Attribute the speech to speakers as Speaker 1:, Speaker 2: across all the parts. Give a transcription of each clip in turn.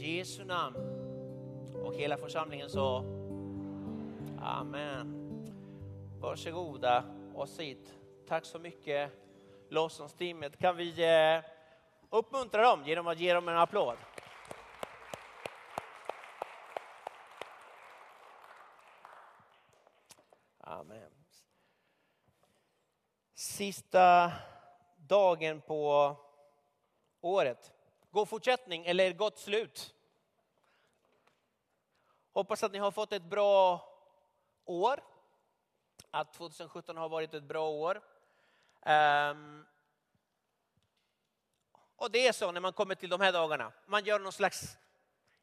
Speaker 1: Jesu namn. Och hela församlingen sa Amen. Varsågoda och sitt. Tack så mycket lovsångsteamet. Kan vi eh, uppmuntra dem genom att ge dem en applåd? Amen. Sista dagen på året. God fortsättning eller gott slut. Hoppas att ni har fått ett bra år. Att 2017 har varit ett bra år. Um, och det är så när man kommer till de här dagarna. Man gör någon slags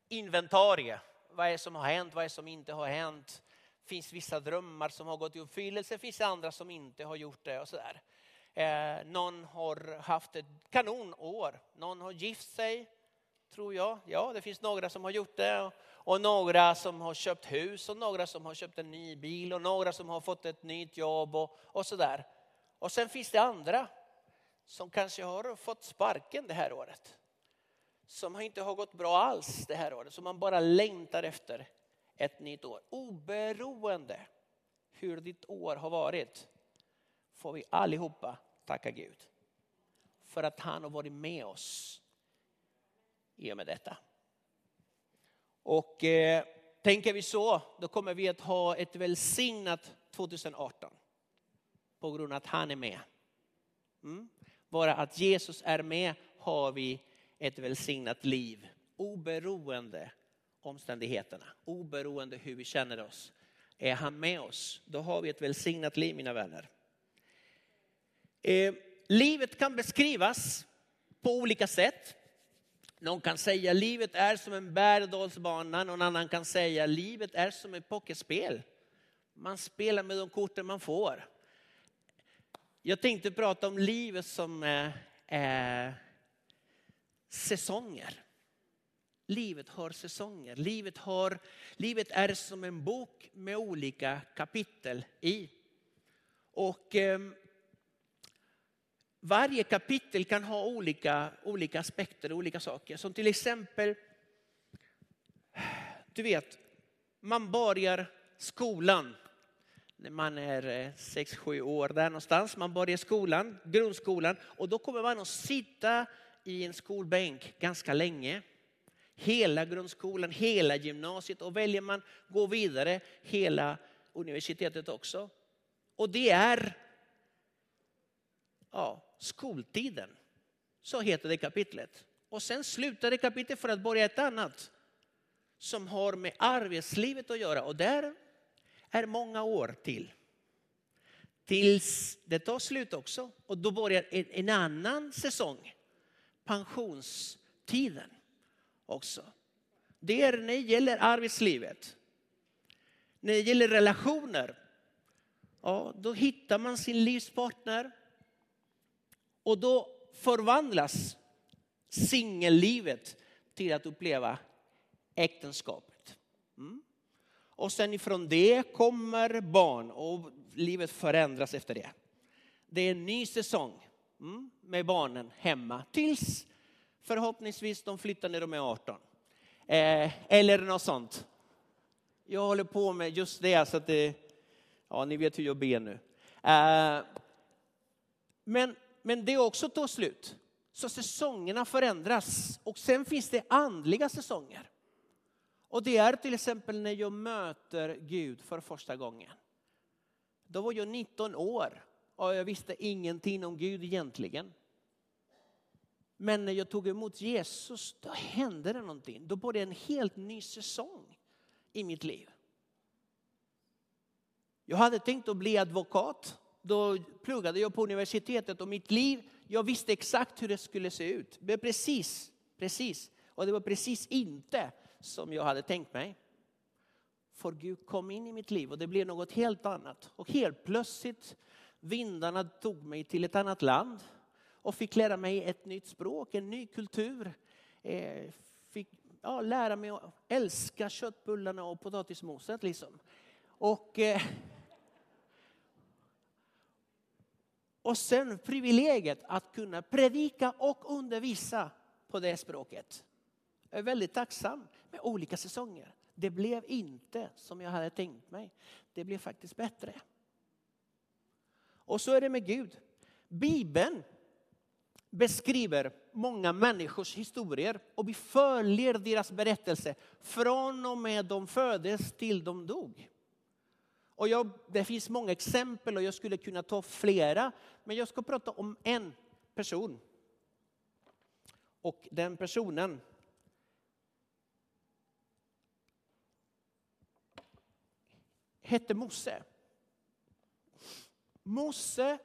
Speaker 1: inventarie. Vad är det som har hänt? Vad är det som inte har hänt? finns vissa drömmar som har gått i uppfyllelse, finns andra som inte har gjort det och sådär. Eh, någon har haft ett kanonår, någon har gift sig, tror jag. Ja, det finns några som har gjort det. Och, några som har köpt hus och några som har köpt en ny bil och några som har fått ett nytt jobb och, och sådär. Och sen finns det andra som kanske har fått sparken det här året. Som inte har gått bra alls det här året, som man bara längtar efter ett nytt år. Oberoende hur ditt år har varit får vi allihopa tacka Gud. För att han har varit med oss i och med detta. Och eh, tänker vi så, då kommer vi att ha ett välsignat 2018. På grund av att han är med. Mm. Bara att Jesus är med har vi ett välsignat liv. Oberoende omständigheterna, oberoende hur vi känner oss. Är han med oss, då har vi ett välsignat liv mina vänner. Eh, livet kan beskrivas på olika sätt. Någon kan säga livet är som en berg någon annan kan säga livet är som ett pokerspel. Man spelar med de korten man får. Jag tänkte prata om livet som eh, eh säsonger. Livet har säsonger. Livet, har, livet är som en bok med olika kapitel i. Och eh, varje kapitel kan ha olika, olika aspekter och olika saker. Som till exempel, du vet, man börjar skolan när man är eh, 6-7 år där någonstans. Man börjar skolan, grundskolan och då kommer man att sitta i en skolbänk ganska länge hela grundskolan, hela gymnasiet och väljer man gå vidare hela universitetet också. Och det är ja, skoltiden. Så heter det kapitlet. Och sen slutar det kapitlet för att börja ett annat som har med arbetslivet att göra. Och där är många år till. Tills det tar slut också. Och då börjar en annan säsong. Pensionstiden också. Det är när det gäller arbetslivet. När det gäller relationer, ja, då hittar man sin livspartner. Och då förvandlas singellivet till att uppleva äktenskapet. Mm. Och sen ifrån det kommer barn och livet förändras efter det. Det är en ny säsong mm, med barnen hemma tills Förhoppningsvis de flyttar när de är 18. Eh, eller något sånt. Jag håller på med just det, så att det, ja, ni vet hur jag ber nu. Eh, men, men det också tar slut. Så säsongerna förändras. Och sen finns det andliga säsonger. Och det är till exempel när jag möter Gud för första gången. Då var jag 19 år och jag visste ingenting om Gud egentligen. Men när jag tog emot Jesus, då hände det någonting. Då började en helt ny säsong i mitt liv. Jag hade tänkt att bli advokat. Då pluggade jag på universitetet och mitt liv, jag visste exakt hur det skulle se ut. Men precis, precis. Och det var precis inte som jag hade tänkt mig. För Gud kom in i mitt liv och det blev något helt annat. Och helt plötsligt, vindarna tog mig till ett annat land och fick lära mig ett nytt språk, en ny kultur. Eh, fick ja, lära mig att älska köttbullarna och potatismoset. Liksom. Och, eh, och sen privilegiet att kunna predika och undervisa på det språket. Jag är väldigt tacksam med olika säsonger. Det blev inte som jag hade tänkt mig. Det blev faktiskt bättre. Och så är det med Gud. Bibeln beskriver många människors historier och vi följer deras berättelse från och med de föddes till de dog. Och jag, det finns många exempel och jag skulle kunna ta flera, men jag ska prata om en person. Och den personen hette Mose. Mose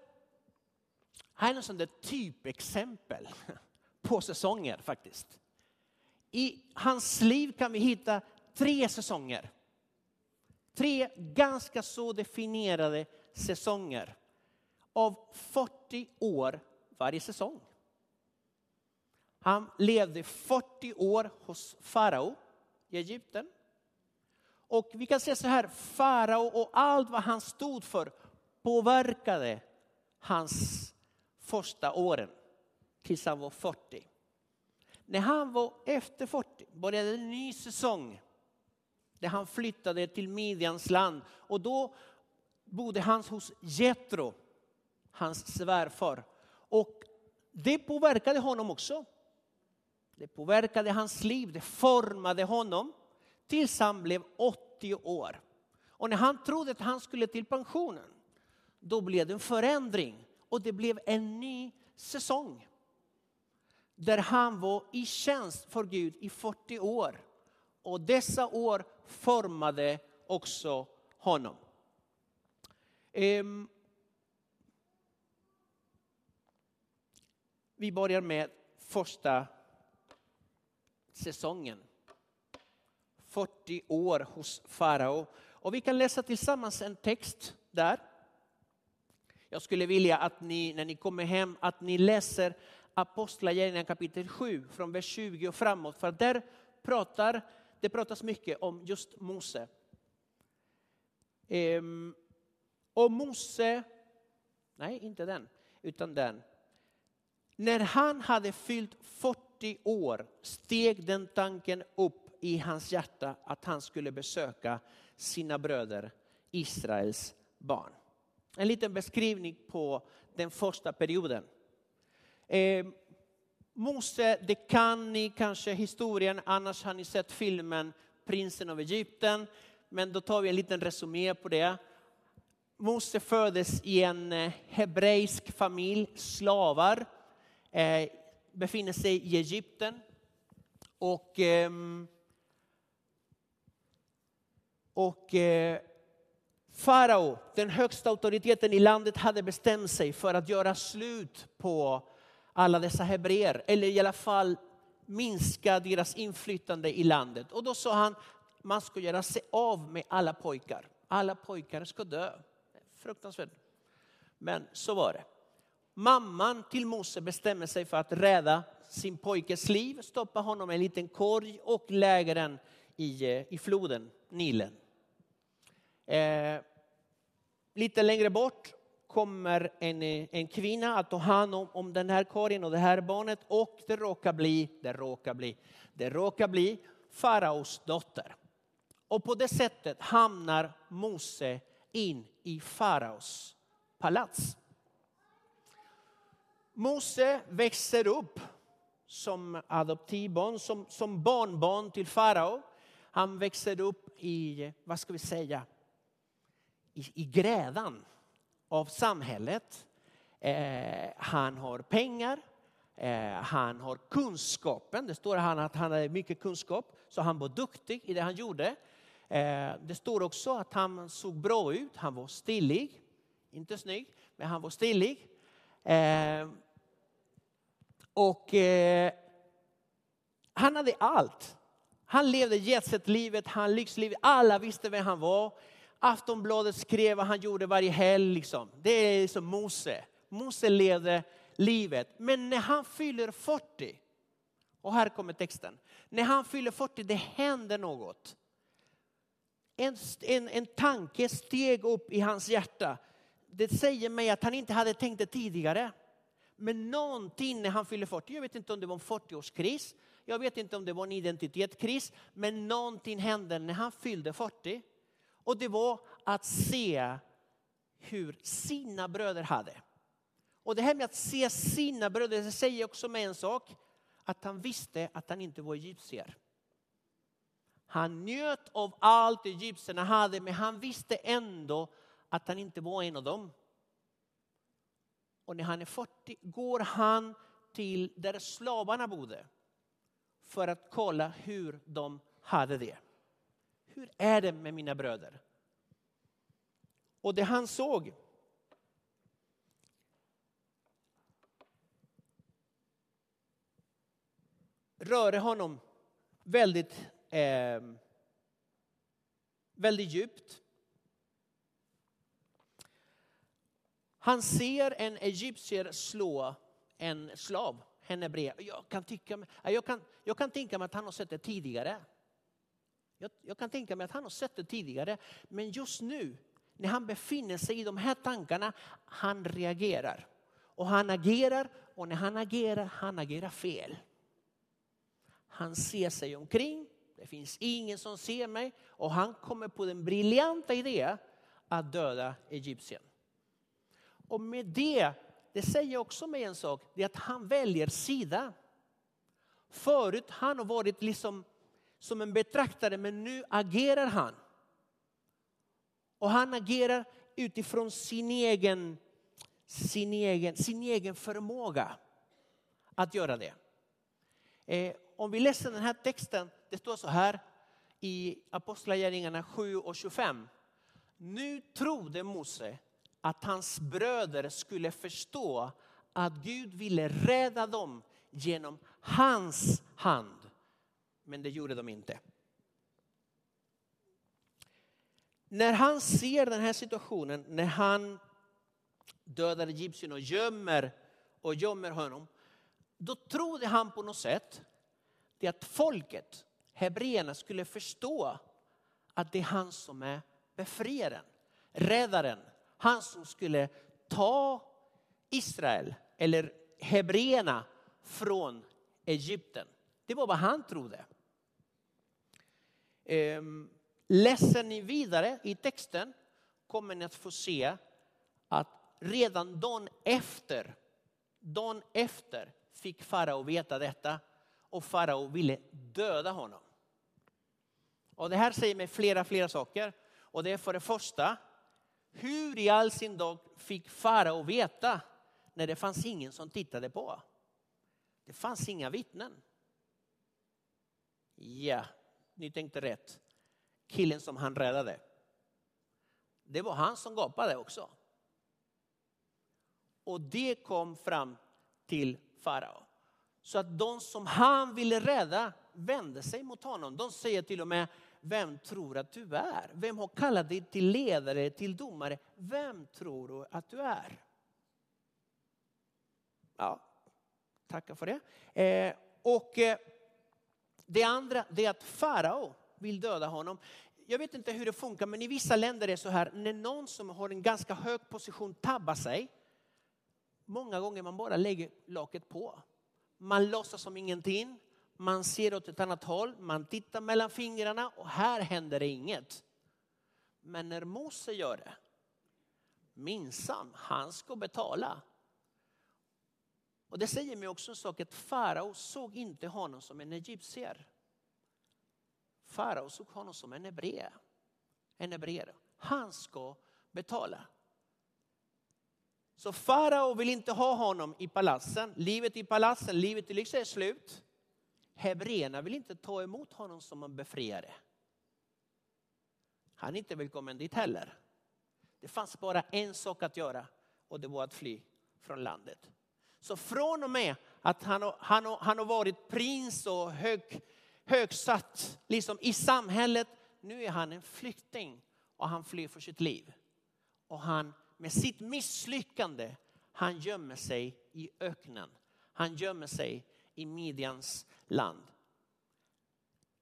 Speaker 1: han är en sån där typexempel på säsonger faktiskt. I hans liv kan vi hitta tre säsonger. Tre ganska så definierade säsonger av 40 år varje säsong. Han levde 40 år hos farao i Egypten. Och vi kan säga så här, farao och allt vad han stod för påverkade hans första åren tills han var 40. När han var efter 40 började en ny säsong där han flyttade till Midjans land och då bodde han hos Jetro, hans svärfar. Och det påverkade honom också. Det påverkade hans liv, det formade honom tills han blev 80 år. Och när han trodde att han skulle till pensionen, då blev det en förändring och det blev en ny säsong. Där han var i tjänst för Gud i 40 år. Och dessa år formade också honom. Ehm, vi börjar med första säsongen. 40 år hos farao. Och vi kan läsa tillsammans en text där. Jag skulle vilja att ni, när ni kommer hem, att ni läser Apostlagärningarna kapitel 7 från vers 20 och framåt. För där pratar, det pratas mycket om just Mose. Ehm, och Mose, nej inte den, utan den. När han hade fyllt 40 år steg den tanken upp i hans hjärta att han skulle besöka sina bröder, Israels barn. En liten beskrivning på den första perioden. Ehm, Mose, det kan ni kanske historien, annars har ni sett filmen Prinsen av Egypten. Men då tar vi en liten resumé på det. Mose föddes i en eh, hebreisk familj, slavar, eh, befinner sig i Egypten. Och, eh, och eh, Farao, den högsta auktoriteten i landet, hade bestämt sig för att göra slut på alla dessa hebreer, eller i alla fall minska deras inflytande i landet. Och då sa han, man ska göra sig av med alla pojkar. Alla pojkar ska dö. Fruktansvärt. Men så var det. Mamman till Mose bestämmer sig för att rädda sin pojkes liv, stoppa honom i en liten korg och lägga den i, eh, i floden Nilen. Eh, lite längre bort kommer en, eh, en kvinna att ta hand om, om den här korgen och det här barnet och det råkar bli, det råkar bli, det råkar bli faraos dotter. Och på det sättet hamnar Mose in i faraos palats. Mose växer upp som adoptivbarn, som, som barnbarn till farao. Han växer upp i, vad ska vi säga, i, i grädan av samhället. Eh, han har pengar, eh, han har kunskapen. Det står han att han hade mycket kunskap, så han var duktig i det han gjorde. Eh, det står också att han såg bra ut, han var stilig. Inte snygg, men han var stilig. Eh, och eh, han hade allt. Han levde jetset-livet, han lyxlivet, alla visste vem han var. Aftonbladet skrev vad han gjorde varje helg. Liksom. Det är som Mose. Mose levde livet. Men när han fyller 40, och här kommer texten. När han fyller 40, det händer något. En, en, en tanke steg upp i hans hjärta. Det säger mig att han inte hade tänkt det tidigare. Men någonting när han fyller 40, jag vet inte om det var en 40-årskris, Jag vet inte om det var en identitetskris, men någonting hände när han fyllde 40. Och det var att se hur sina bröder hade. Och det här med att se sina bröder, det säger också med en sak. Att han visste att han inte var egyptier. Han njöt av allt egyptierna hade, men han visste ändå att han inte var en av dem. Och när han är 40 går han till där slavarna bodde för att kolla hur de hade det. Hur är det med mina bröder? Och det han såg rörde honom väldigt, eh, väldigt djupt. Han ser en egyptier slå en slav, henne brev. Jag kan, tycka, jag, kan, jag kan tänka mig att han har sett det tidigare. Jag, jag kan tänka mig att han har sett det tidigare. Men just nu, när han befinner sig i de här tankarna, han reagerar. Och han agerar, och när han agerar, han agerar fel. Han ser sig omkring, det finns ingen som ser mig och han kommer på den briljanta idén att döda Egypten. Och med det, det säger också mig en sak, det är att han väljer sida. Förut han har varit liksom som en betraktare men nu agerar han. Och han agerar utifrån sin egen, sin egen, sin egen förmåga att göra det. Eh, om vi läser den här texten, det står så här i Apostlagärningarna 7 och 25. Nu trodde Mose att hans bröder skulle förstå att Gud ville rädda dem genom hans hand. Men det gjorde de inte. När han ser den här situationen, när han dödar egyptien och gömmer, och gömmer honom, då trodde han på något sätt det att folket, hebreerna, skulle förstå att det är han som är befriaren, räddaren, han som skulle ta Israel eller hebreerna från Egypten. Det var vad han trodde. Ehm, läser ni vidare i texten kommer ni att få se att redan dagen efter, dagen efter fick farao veta detta och farao ville döda honom. Och det här säger mig flera, flera saker. Och det är för det första hur i all sin dag fick farao veta när det fanns ingen som tittade på? Det fanns inga vittnen. Ja, ni tänkte rätt. Killen som han räddade. Det var han som gapade också. Och det kom fram till farao. Så att de som han ville rädda vände sig mot honom. De säger till och med, vem tror att du är? Vem har kallat dig till ledare, till domare? Vem tror du att du är? Ja, tackar för det. Eh, och eh, det andra det är att farao vill döda honom. Jag vet inte hur det funkar, men i vissa länder är det så här, när någon som har en ganska hög position tabbar sig, många gånger man bara lägger locket på. Man låtsas som ingenting man ser åt ett annat håll, man tittar mellan fingrarna och här händer det inget. Men när Mose gör det, minsann, han ska betala. Och det säger mig också en sak att farao såg inte honom som en egyptier. Farao såg honom som en hebré. En hebreer. Han ska betala. Så farao vill inte ha honom i palatsen. Livet i palatsen, livet i lyx är slut. Hebreerna vill inte ta emot honom som en befriare. Han är inte välkommen dit heller. Det fanns bara en sak att göra och det var att fly från landet. Så från och med att han har, han har, han har varit prins och hög, högsatt liksom i samhället. Nu är han en flykting och han flyr för sitt liv. Och han med sitt misslyckande, han gömmer sig i öknen. Han gömmer sig i Midjans land.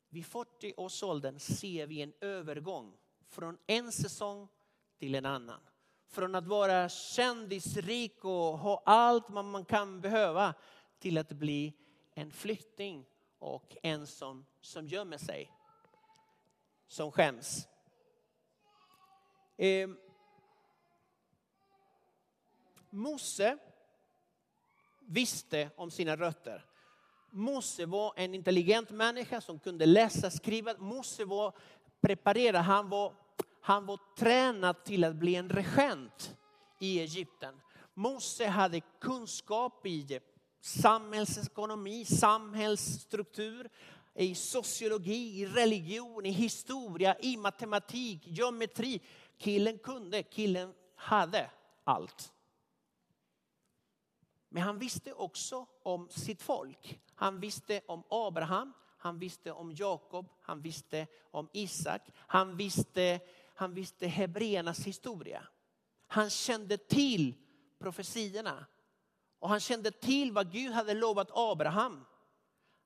Speaker 1: Vid 40 års åldern ser vi en övergång från en säsong till en annan. Från att vara kändisrik och ha allt man kan behöva till att bli en flykting och en som, som gömmer sig. Som skäms. Eh, Mose visste om sina rötter. Mose var en intelligent människa som kunde läsa skriva. Mose var preparerad, han var, han var tränad till att bli en regent i Egypten. Mose hade kunskap i samhällsekonomi, samhällsstruktur, i sociologi, i religion, i historia, i matematik, geometri. Killen kunde, killen hade allt. Men han visste också om sitt folk. Han visste om Abraham, han visste om Jakob, han visste om Isak. Han visste, han visste hebreernas historia. Han kände till profetierna. Och han kände till vad Gud hade lovat Abraham.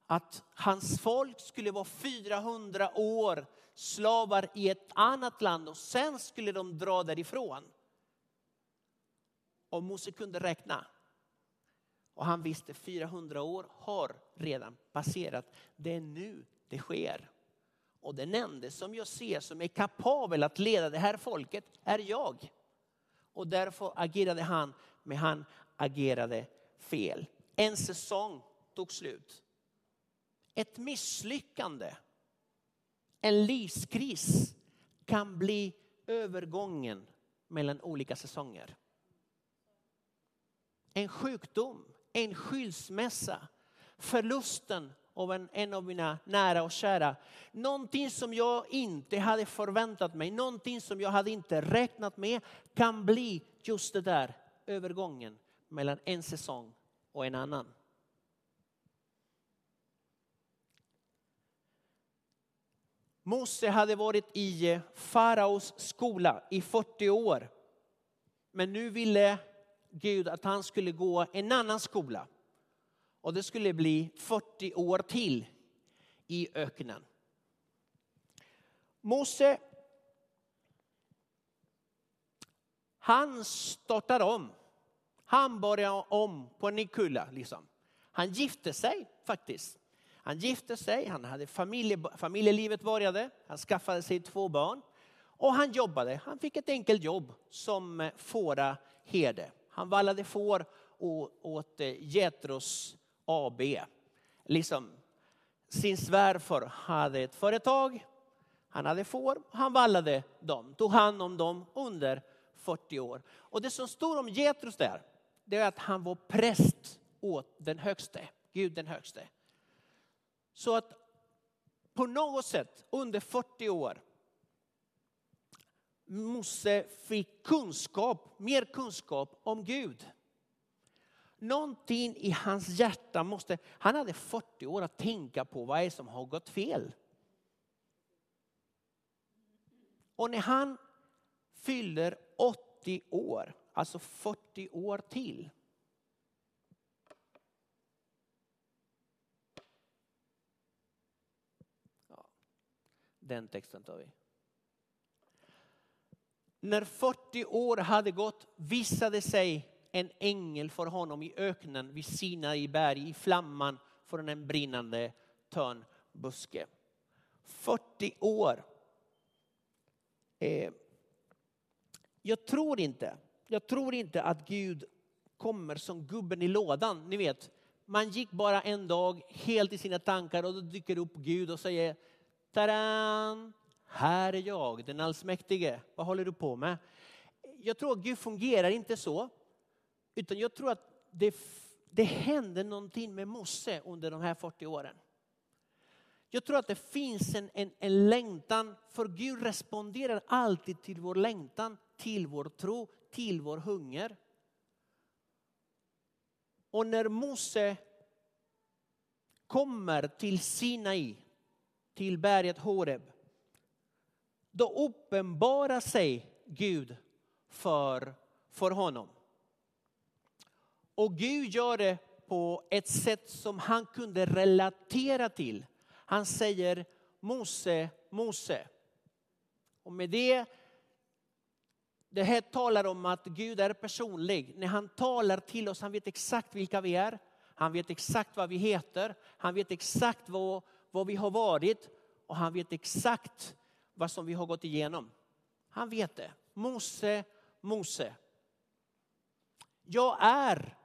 Speaker 1: Att hans folk skulle vara 400 år slavar i ett annat land och sen skulle de dra därifrån. Och Mose kunde räkna. Och han visste 400 år har redan passerat. Det är nu det sker. Och den enda som jag ser som är kapabel att leda det här folket är jag. Och därför agerade han, men han agerade fel. En säsong tog slut. Ett misslyckande, en livskris kan bli övergången mellan olika säsonger. En sjukdom, en skilsmässa, förlusten av en, en av mina nära och kära. Någonting som jag inte hade förväntat mig, någonting som jag hade inte räknat med kan bli just det där övergången mellan en säsong och en annan. Mose hade varit i eh, faraos skola i 40 år. Men nu ville Gud att han skulle gå en annan skola. Och det skulle bli 40 år till i öknen. Mose, han startar om. Han börjar om på en ny kulla. Liksom. Han gifte sig faktiskt. Han gifte sig, han hade familje, familjelivet började, han skaffade sig två barn. Och han jobbade, han fick ett enkelt jobb som eh, fåraherde. Han vallade får åt eh, Getros AB. Liksom, sin svärfar hade ett företag, han hade får, han vallade dem, tog hand om dem under 40 år. Och det som står om Getrus där, det är att han var präst åt den högste, Gud den högste. Så att på något sätt under 40 år Mose fick kunskap, mer kunskap om Gud. Någonting i hans hjärta måste, han hade 40 år att tänka på vad är som har gått fel. Och när han fyller 80 år, alltså 40 år till. Ja, den texten tar vi. När 40 år hade gått visade sig en ängel för honom i öknen vid Sinai berg i flamman från en brinnande törnbuske. 40 år. Eh, jag tror inte, jag tror inte att Gud kommer som gubben i lådan. Ni vet, man gick bara en dag helt i sina tankar och då dyker upp Gud och säger Taran! Här är jag, den allsmäktige. Vad håller du på med? Jag tror att Gud fungerar inte så. Utan jag tror att det, det hände någonting med Mose under de här 40 åren. Jag tror att det finns en, en, en längtan, för Gud responderar alltid till vår längtan, till vår tro, till vår hunger. Och när Mose kommer till Sinai, till berget Horeb, då uppenbarar sig Gud för, för honom. Och Gud gör det på ett sätt som han kunde relatera till. Han säger Mose, Mose. Och med det, det här talar om att Gud är personlig. När han talar till oss, han vet exakt vilka vi är. Han vet exakt vad vi heter. Han vet exakt vad, vad vi har varit. Och han vet exakt vad som vi har gått igenom. Han vet det. Mose, Mose. Jag är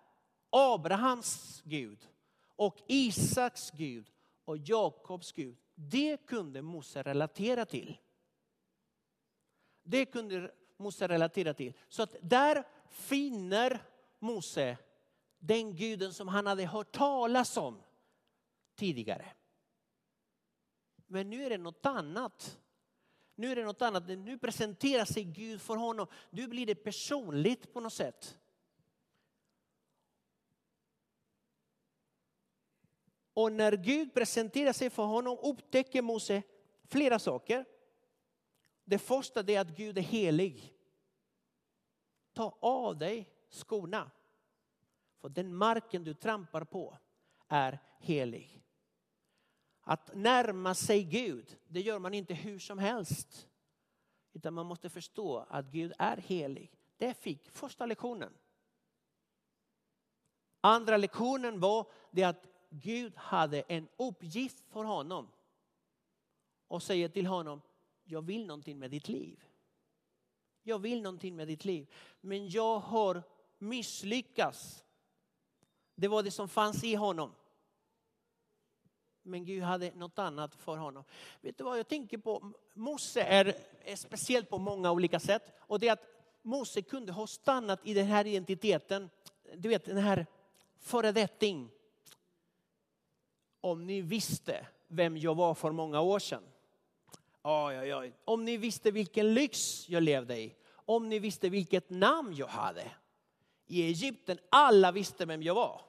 Speaker 1: Abrahams Gud och Isaks Gud och Jakobs Gud. Det kunde Mose relatera till. Det kunde Mose relatera till. Så att där finner Mose den guden som han hade hört talas om tidigare. Men nu är det något annat. Nu är det något annat. Nu presenterar sig Gud för honom. Nu blir det personligt på något sätt. Och när Gud presenterar sig för honom upptäcker Mose flera saker. Det första är att Gud är helig. Ta av dig skorna. För den marken du trampar på är helig. Att närma sig Gud, det gör man inte hur som helst. Utan man måste förstå att Gud är helig. Det fick första lektionen. Andra lektionen var det att Gud hade en uppgift för honom. Och säger till honom, jag vill någonting med ditt liv. Jag vill någonting med ditt liv. Men jag har misslyckats. Det var det som fanns i honom. Men Gud hade något annat för honom. Vet du vad jag tänker på? Mose är, är speciellt på många olika sätt. Och det är att Mose kunde ha stannat i den här identiteten. Du vet den här föredetting. Om ni visste vem jag var för många år sedan. Oj, oj, oj. Om ni visste vilken lyx jag levde i. Om ni visste vilket namn jag hade. I Egypten, alla visste vem jag var.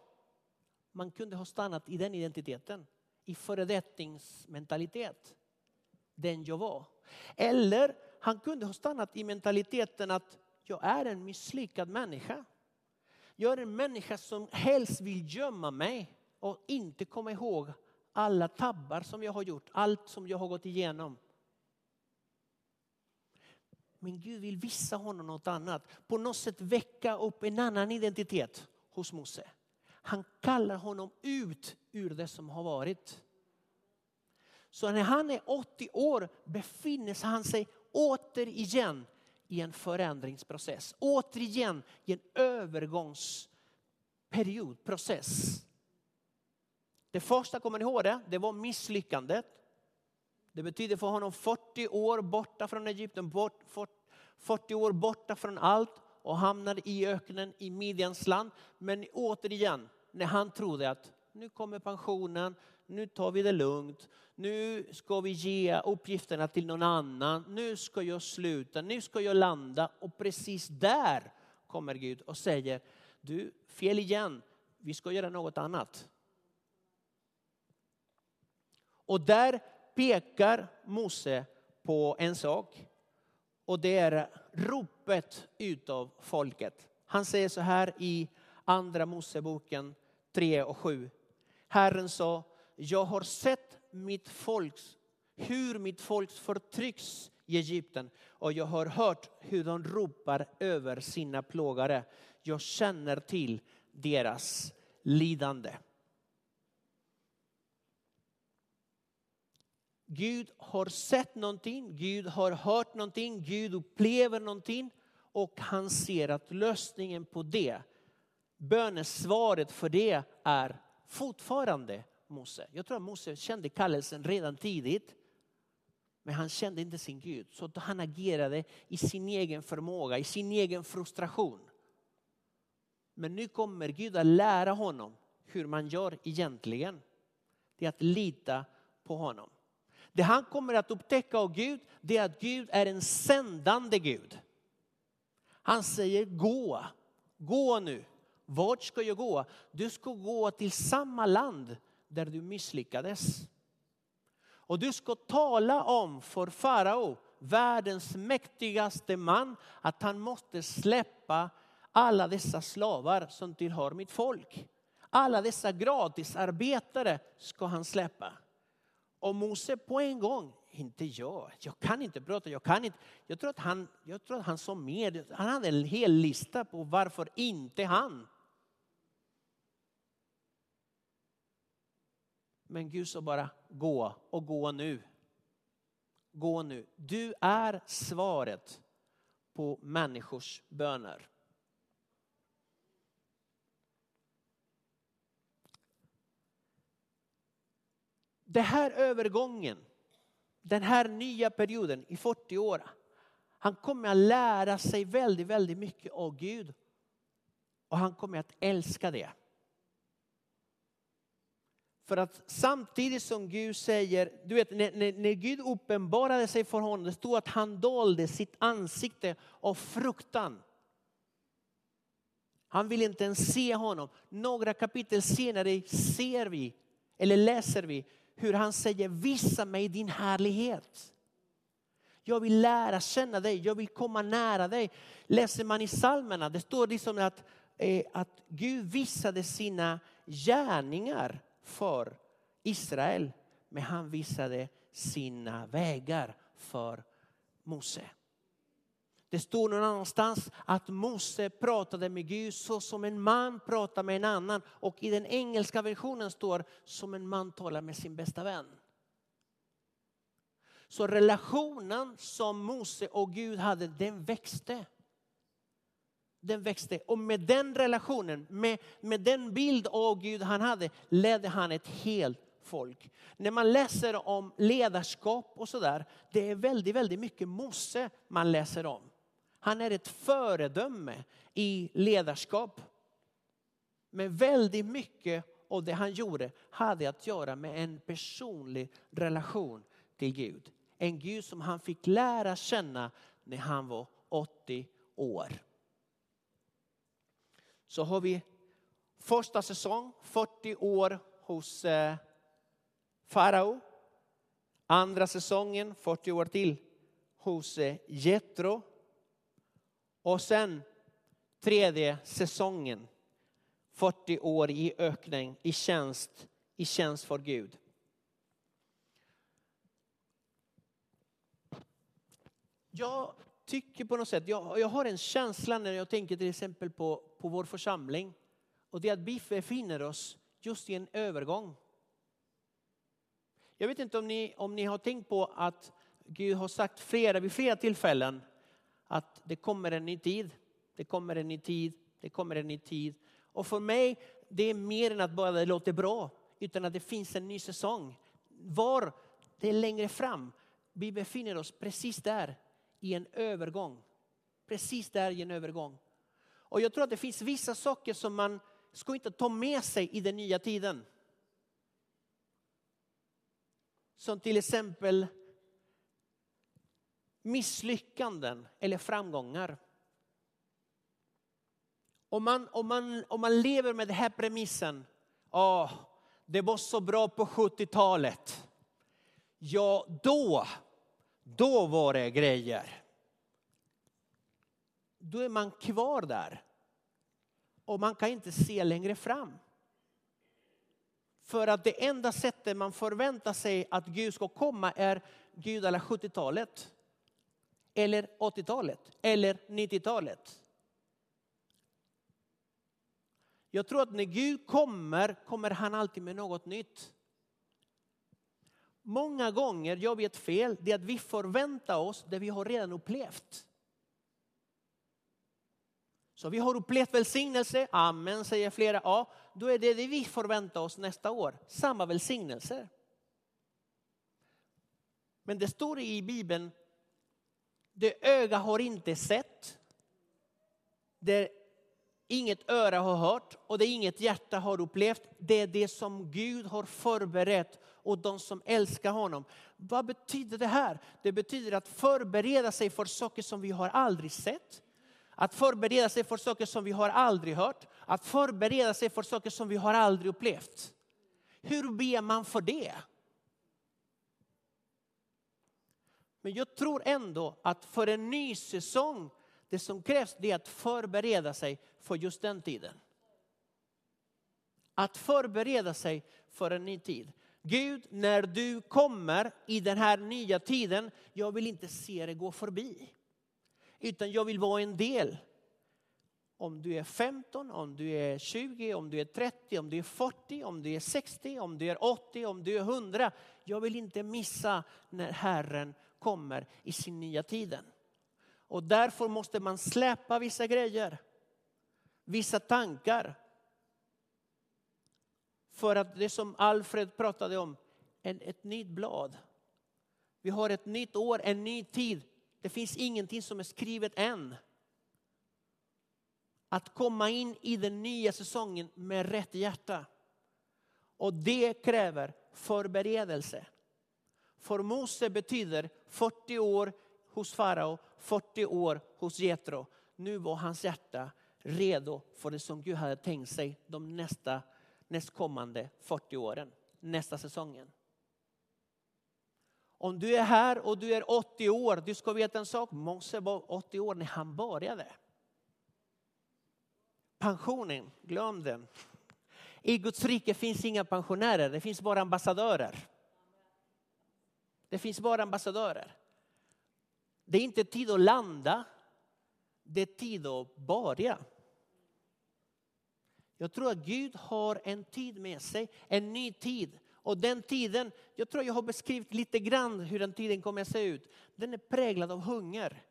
Speaker 1: Man kunde ha stannat i den identiteten. I föredettingsmentalitet. Den jag var. Eller han kunde ha stannat i mentaliteten att jag är en misslyckad människa. Jag är en människa som helst vill gömma mig och inte komma ihåg alla tabbar som jag har gjort, allt som jag har gått igenom. Men Gud vill visa honom något annat. På något sätt väcka upp en annan identitet hos Mose. Han kallar honom ut ur det som har varit. Så när han är 80 år befinner han sig återigen i en förändringsprocess. Återigen i en övergångsperiod, process. Det första, kommer ni ihåg det? Det var misslyckandet. Det betyder för honom 40 år borta från Egypten, 40 år borta från allt och hamnade i öknen i Midjans land. Men återigen, när han trodde att nu kommer pensionen, nu tar vi det lugnt, nu ska vi ge uppgifterna till någon annan, nu ska jag sluta, nu ska jag landa. Och precis där kommer Gud och säger, du fel igen, vi ska göra något annat. Och där pekar Mose på en sak. Och det är ropet utav folket. Han säger så här i andra Moseboken 3 och 7. Herren sa, jag har sett mitt folks, hur mitt folk förtrycks i Egypten och jag har hört hur de ropar över sina plågare. Jag känner till deras lidande. Gud har sett någonting, Gud har hört någonting, Gud upplever någonting och han ser att lösningen på det, bönesvaret för det är fortfarande Mose. Jag tror att Mose kände kallelsen redan tidigt. Men han kände inte sin Gud. Så han agerade i sin egen förmåga, i sin egen frustration. Men nu kommer Gud att lära honom hur man gör egentligen. Det är att lita på honom. Det han kommer att upptäcka av Gud, det är att Gud är en sändande Gud. Han säger gå, gå nu. Vart ska jag gå? Du ska gå till samma land där du misslyckades. Och du ska tala om för farao, världens mäktigaste man, att han måste släppa alla dessa slavar som tillhör mitt folk. Alla dessa gratisarbetare ska han släppa. Och Mose på en gång, inte jag, jag kan inte prata, jag kan inte. Jag tror att han, jag tror att han som med, han hade en hel lista på varför inte han. Men Gud sa bara gå och gå nu. Gå nu. Du är svaret på människors böner. Den här övergången, den här nya perioden i 40 år, han kommer att lära sig väldigt, väldigt mycket av Gud. Och han kommer att älska det. För att samtidigt som Gud säger, du vet när, när, när Gud uppenbarade sig för honom, det stod att han dolde sitt ansikte av fruktan. Han vill inte ens se honom. Några kapitel senare ser vi, eller läser vi, hur han säger visa mig din härlighet. Jag vill lära känna dig, jag vill komma nära dig. Läser man i psalmerna, det står liksom att, eh, att Gud visade sina gärningar för Israel. Men han visade sina vägar för Mose. Det står någon annanstans att Mose pratade med Gud så som en man pratar med en annan. Och i den engelska versionen står som en man talar med sin bästa vän. Så relationen som Mose och Gud hade, den växte. Den växte och med den relationen, med, med den bild av Gud han hade, ledde han ett helt folk. När man läser om ledarskap och sådär, det är väldigt, väldigt mycket Mose man läser om. Han är ett föredöme i ledarskap. Men väldigt mycket av det han gjorde hade att göra med en personlig relation till Gud. En Gud som han fick lära känna när han var 80 år. Så har vi första säsong, 40 år hos eh, farao. Andra säsongen, 40 år till, hos eh, Jetro. Och sen tredje säsongen, 40 år i ökning, i tjänst, i tjänst för Gud. Jag tycker på något sätt, jag, jag har en känsla när jag tänker till exempel på, på vår församling. Och det är att vi befinner oss just i en övergång. Jag vet inte om ni, om ni har tänkt på att Gud har sagt flera, vid flera tillfällen att det kommer en ny tid, det kommer en ny tid, det kommer en ny tid. Och för mig, det är mer än att bara det låter bra, utan att det finns en ny säsong. Var det är längre fram. Vi befinner oss precis där i en övergång. Precis där i en övergång. Och jag tror att det finns vissa saker som man ska inte ta med sig i den nya tiden. Som till exempel misslyckanden eller framgångar. Om man, om man, om man lever med den här premissen, oh, det var så bra på 70-talet. Ja, då, då var det grejer. Då är man kvar där. Och man kan inte se längre fram. För att det enda sättet man förväntar sig att Gud ska komma är Gud alla 70-talet eller 80-talet eller 90-talet. Jag tror att när Gud kommer, kommer han alltid med något nytt. Många gånger gör vi ett fel, det är att vi förväntar oss det vi har redan upplevt. Så vi har upplevt välsignelse, amen säger flera. Ja, då är det det vi förväntar oss nästa år, samma välsignelse. Men det står i Bibeln det öga har inte sett. Det inget öra har hört och det inget hjärta har upplevt. Det är det som Gud har förberett och de som älskar honom. Vad betyder det här? Det betyder att förbereda sig för saker som vi har aldrig sett. Att förbereda sig för saker som vi har aldrig hört. Att förbereda sig för saker som vi har aldrig upplevt. Hur ber man för det? Men jag tror ändå att för en ny säsong, det som krävs det är att förbereda sig för just den tiden. Att förbereda sig för en ny tid. Gud, när du kommer i den här nya tiden, jag vill inte se det gå förbi. Utan jag vill vara en del. om du är 15, om du är 20, om du är 30, om du är 40, om du är 60, om du är 80, om du är 100. Jag vill inte missa när Herren kommer i sin nya tiden. Och därför måste man släppa vissa grejer, vissa tankar. För att det som Alfred pratade om, en, ett nytt blad. Vi har ett nytt år, en ny tid. Det finns ingenting som är skrivet än att komma in i den nya säsongen med rätt hjärta. Och det kräver förberedelse. För Mose betyder 40 år hos farao, 40 år hos Jetro. Nu var hans hjärta redo för det som Gud hade tänkt sig de nästa, nästkommande 40 åren, nästa säsongen. Om du är här och du är 80 år, du ska veta en sak, Mose var 80 år när han började. Pensionen, glöm den. I Guds rike finns inga pensionärer, det finns bara ambassadörer. Det finns bara ambassadörer. Det är inte tid att landa, det är tid att börja. Jag tror att Gud har en tid med sig, en ny tid. Och den tiden, jag tror jag har beskrivit lite grann hur den tiden kommer att se ut. Den är präglad av hunger.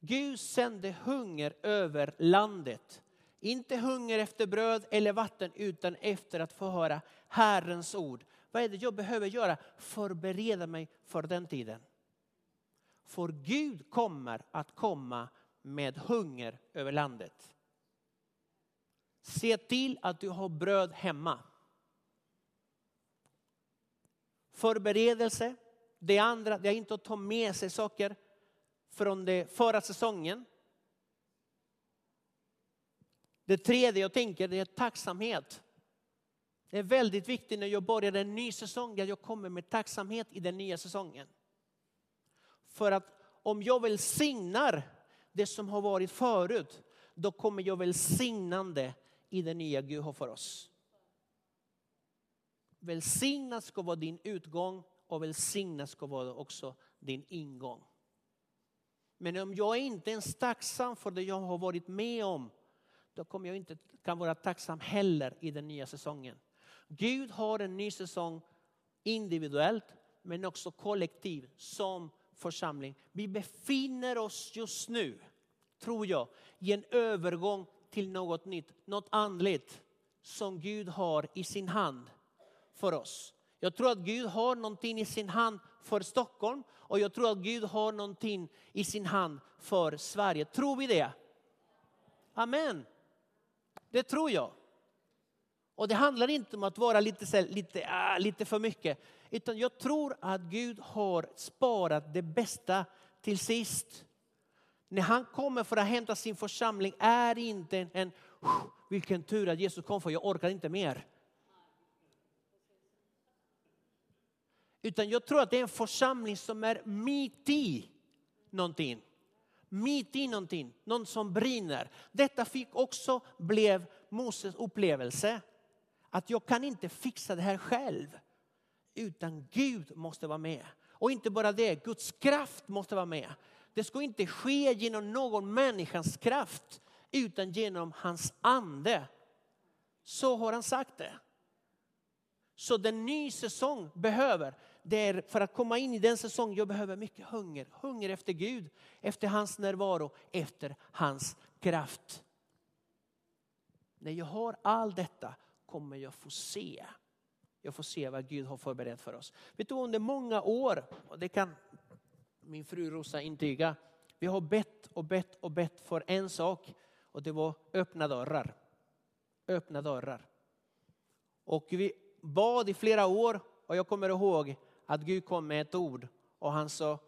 Speaker 1: Gud sände hunger över landet. Inte hunger efter bröd eller vatten utan efter att få höra Herrens ord. Vad är det jag behöver göra? Förbereda mig för den tiden. För Gud kommer att komma med hunger över landet. Se till att du har bröd hemma. Förberedelse. Det andra det är inte att ta med sig saker från det förra säsongen det tredje jag tänker det är tacksamhet. Det är väldigt viktigt när jag börjar en ny säsong att jag kommer med tacksamhet i den nya säsongen. För att om jag välsignar det som har varit förut, då kommer jag välsignande i det nya Gud har för oss. Välsignad ska vara din utgång och välsignad ska vara också din ingång. Men om jag inte ens är tacksam för det jag har varit med om då kommer jag inte kan vara tacksam heller i den nya säsongen. Gud har en ny säsong individuellt men också kollektiv som församling. Vi befinner oss just nu, tror jag, i en övergång till något nytt, något andligt som Gud har i sin hand för oss. Jag tror att Gud har någonting i sin hand för Stockholm och jag tror att Gud har någonting i sin hand för Sverige. Tror vi det? Amen. Det tror jag. Och det handlar inte om att vara lite, lite, ah, lite för mycket. Utan jag tror att Gud har sparat det bästa till sist. När han kommer för att hämta sin församling är det inte en, en vilken tur att Jesus kom för jag orkar inte mer. Utan jag tror att det är en församling som är mitt i någonting mitt i någonting, någon som brinner. Detta fick också blev Moses upplevelse. Att jag kan inte fixa det här själv. Utan Gud måste vara med. Och inte bara det, Guds kraft måste vara med. Det ska inte ske genom någon människans kraft utan genom hans ande. Så har han sagt det. Så den ny säsong behöver, det är för att komma in i den säsong jag behöver mycket hunger. Hunger efter Gud, efter hans närvaro, efter hans kraft. När jag har allt detta kommer jag få se. Jag får se vad Gud har förberett för oss. Vet du under många år, och det kan min fru Rosa intyga. Vi har bett och bett och bett för en sak och det var öppna dörrar. Öppna dörrar. Och vi bad i flera år och jag kommer ihåg att Gud kom med ett ord och han sa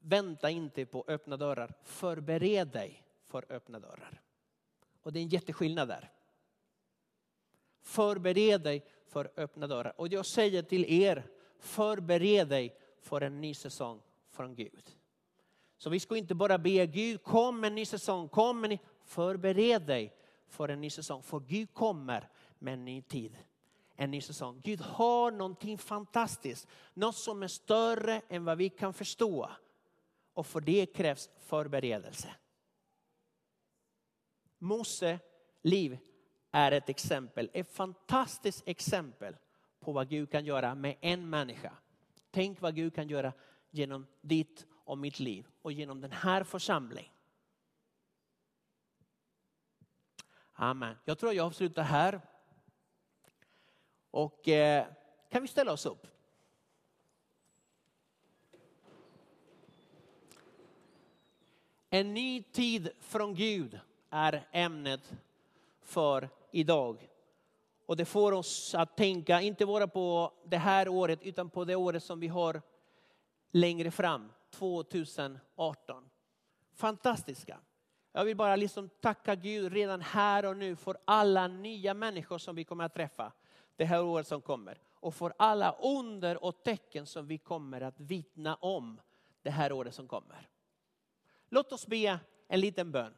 Speaker 1: vänta inte på öppna dörrar, förbered dig för öppna dörrar. Och det är en jätteskillnad där. Förbered dig för öppna dörrar. Och jag säger till er, förbered dig för en ny säsong från Gud. Så vi ska inte bara be Gud, kom en ny säsong, kom en ny... Förbered dig för en ny säsong, för Gud kommer med en ny tid en ny säsong. Gud har någonting fantastiskt, något som är större än vad vi kan förstå. Och för det krävs förberedelse. Mose liv är ett exempel, ett fantastiskt exempel på vad Gud kan göra med en människa. Tänk vad Gud kan göra genom ditt och mitt liv och genom den här församlingen. Amen. Jag tror jag avslutar här. Och eh, kan vi ställa oss upp? En ny tid från Gud är ämnet för idag. Och det får oss att tänka, inte bara på det här året, utan på det året som vi har längre fram, 2018. Fantastiska. Jag vill bara liksom tacka Gud redan här och nu för alla nya människor som vi kommer att träffa det här året som kommer. Och för alla under och tecken som vi kommer att vittna om det här året som kommer. Låt oss be en liten bön.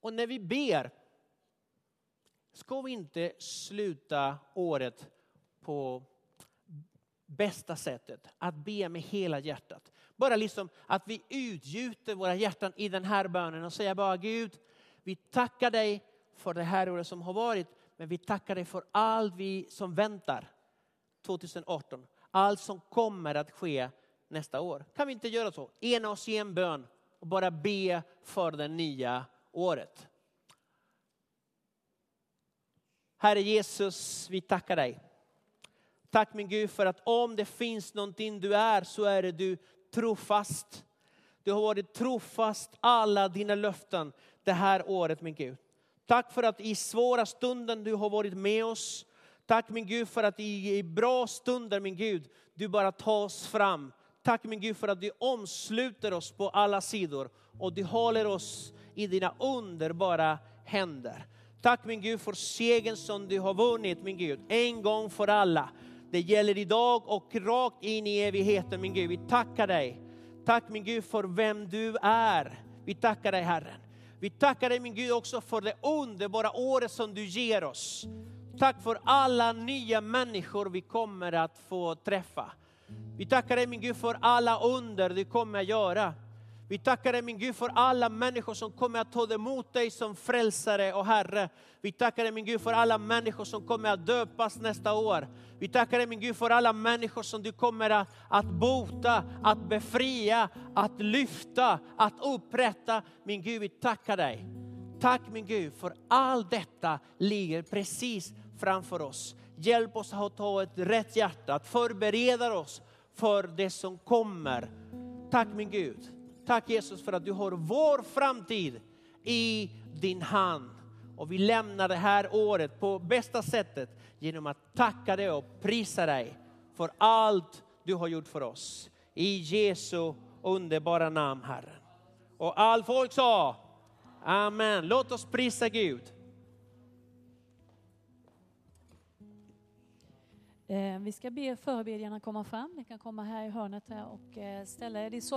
Speaker 1: Och när vi ber ska vi inte sluta året på bästa sättet. Att be med hela hjärtat. Bara liksom att vi utgjuter våra hjärtan i den här bönen och säger bara Gud, vi tackar dig för det här året som har varit. Men vi tackar dig för allt vi som väntar 2018. Allt som kommer att ske nästa år. Kan vi inte göra så? Ena oss i en bön och bara be för det nya året. Herre Jesus, vi tackar dig. Tack min Gud för att om det finns någonting du är så är det du trofast. Du har varit trofast alla dina löften det här året min Gud. Tack för att i svåra stunden du har varit med oss. Tack min Gud för att i bra stunder min Gud, du bara tar oss fram. Tack min Gud för att du omsluter oss på alla sidor och du håller oss i dina underbara händer. Tack min Gud för segern som du har vunnit min Gud, en gång för alla. Det gäller idag och rakt in i evigheten min Gud. Vi tackar dig. Tack min Gud för vem du är. Vi tackar dig Herren. Vi tackar dig min Gud också för det underbara året som du ger oss. Tack för alla nya människor vi kommer att få träffa. Vi tackar dig min Gud för alla under du kommer att göra. Vi tackar dig min Gud för alla människor som kommer att ta emot dig som frälsare och Herre. Vi tackar dig min Gud för alla människor som kommer att döpas nästa år. Vi tackar dig min Gud för alla människor som du kommer att, att bota, att befria, att lyfta, att upprätta. Min Gud, vi tackar dig. Tack min Gud för allt detta ligger precis framför oss. Hjälp oss att ta ett rätt hjärta, att förbereda oss för det som kommer. Tack min Gud. Tack Jesus för att du har vår framtid i din hand. Och vi lämnar det här året på bästa sättet genom att tacka dig och prisa dig för allt du har gjort för oss. I Jesu underbara namn Herre. Och all folk sa Amen. Låt oss prisa Gud.
Speaker 2: Eh, vi ska be förebedjarna komma fram. Ni kan komma här i hörnet och eh, ställa er.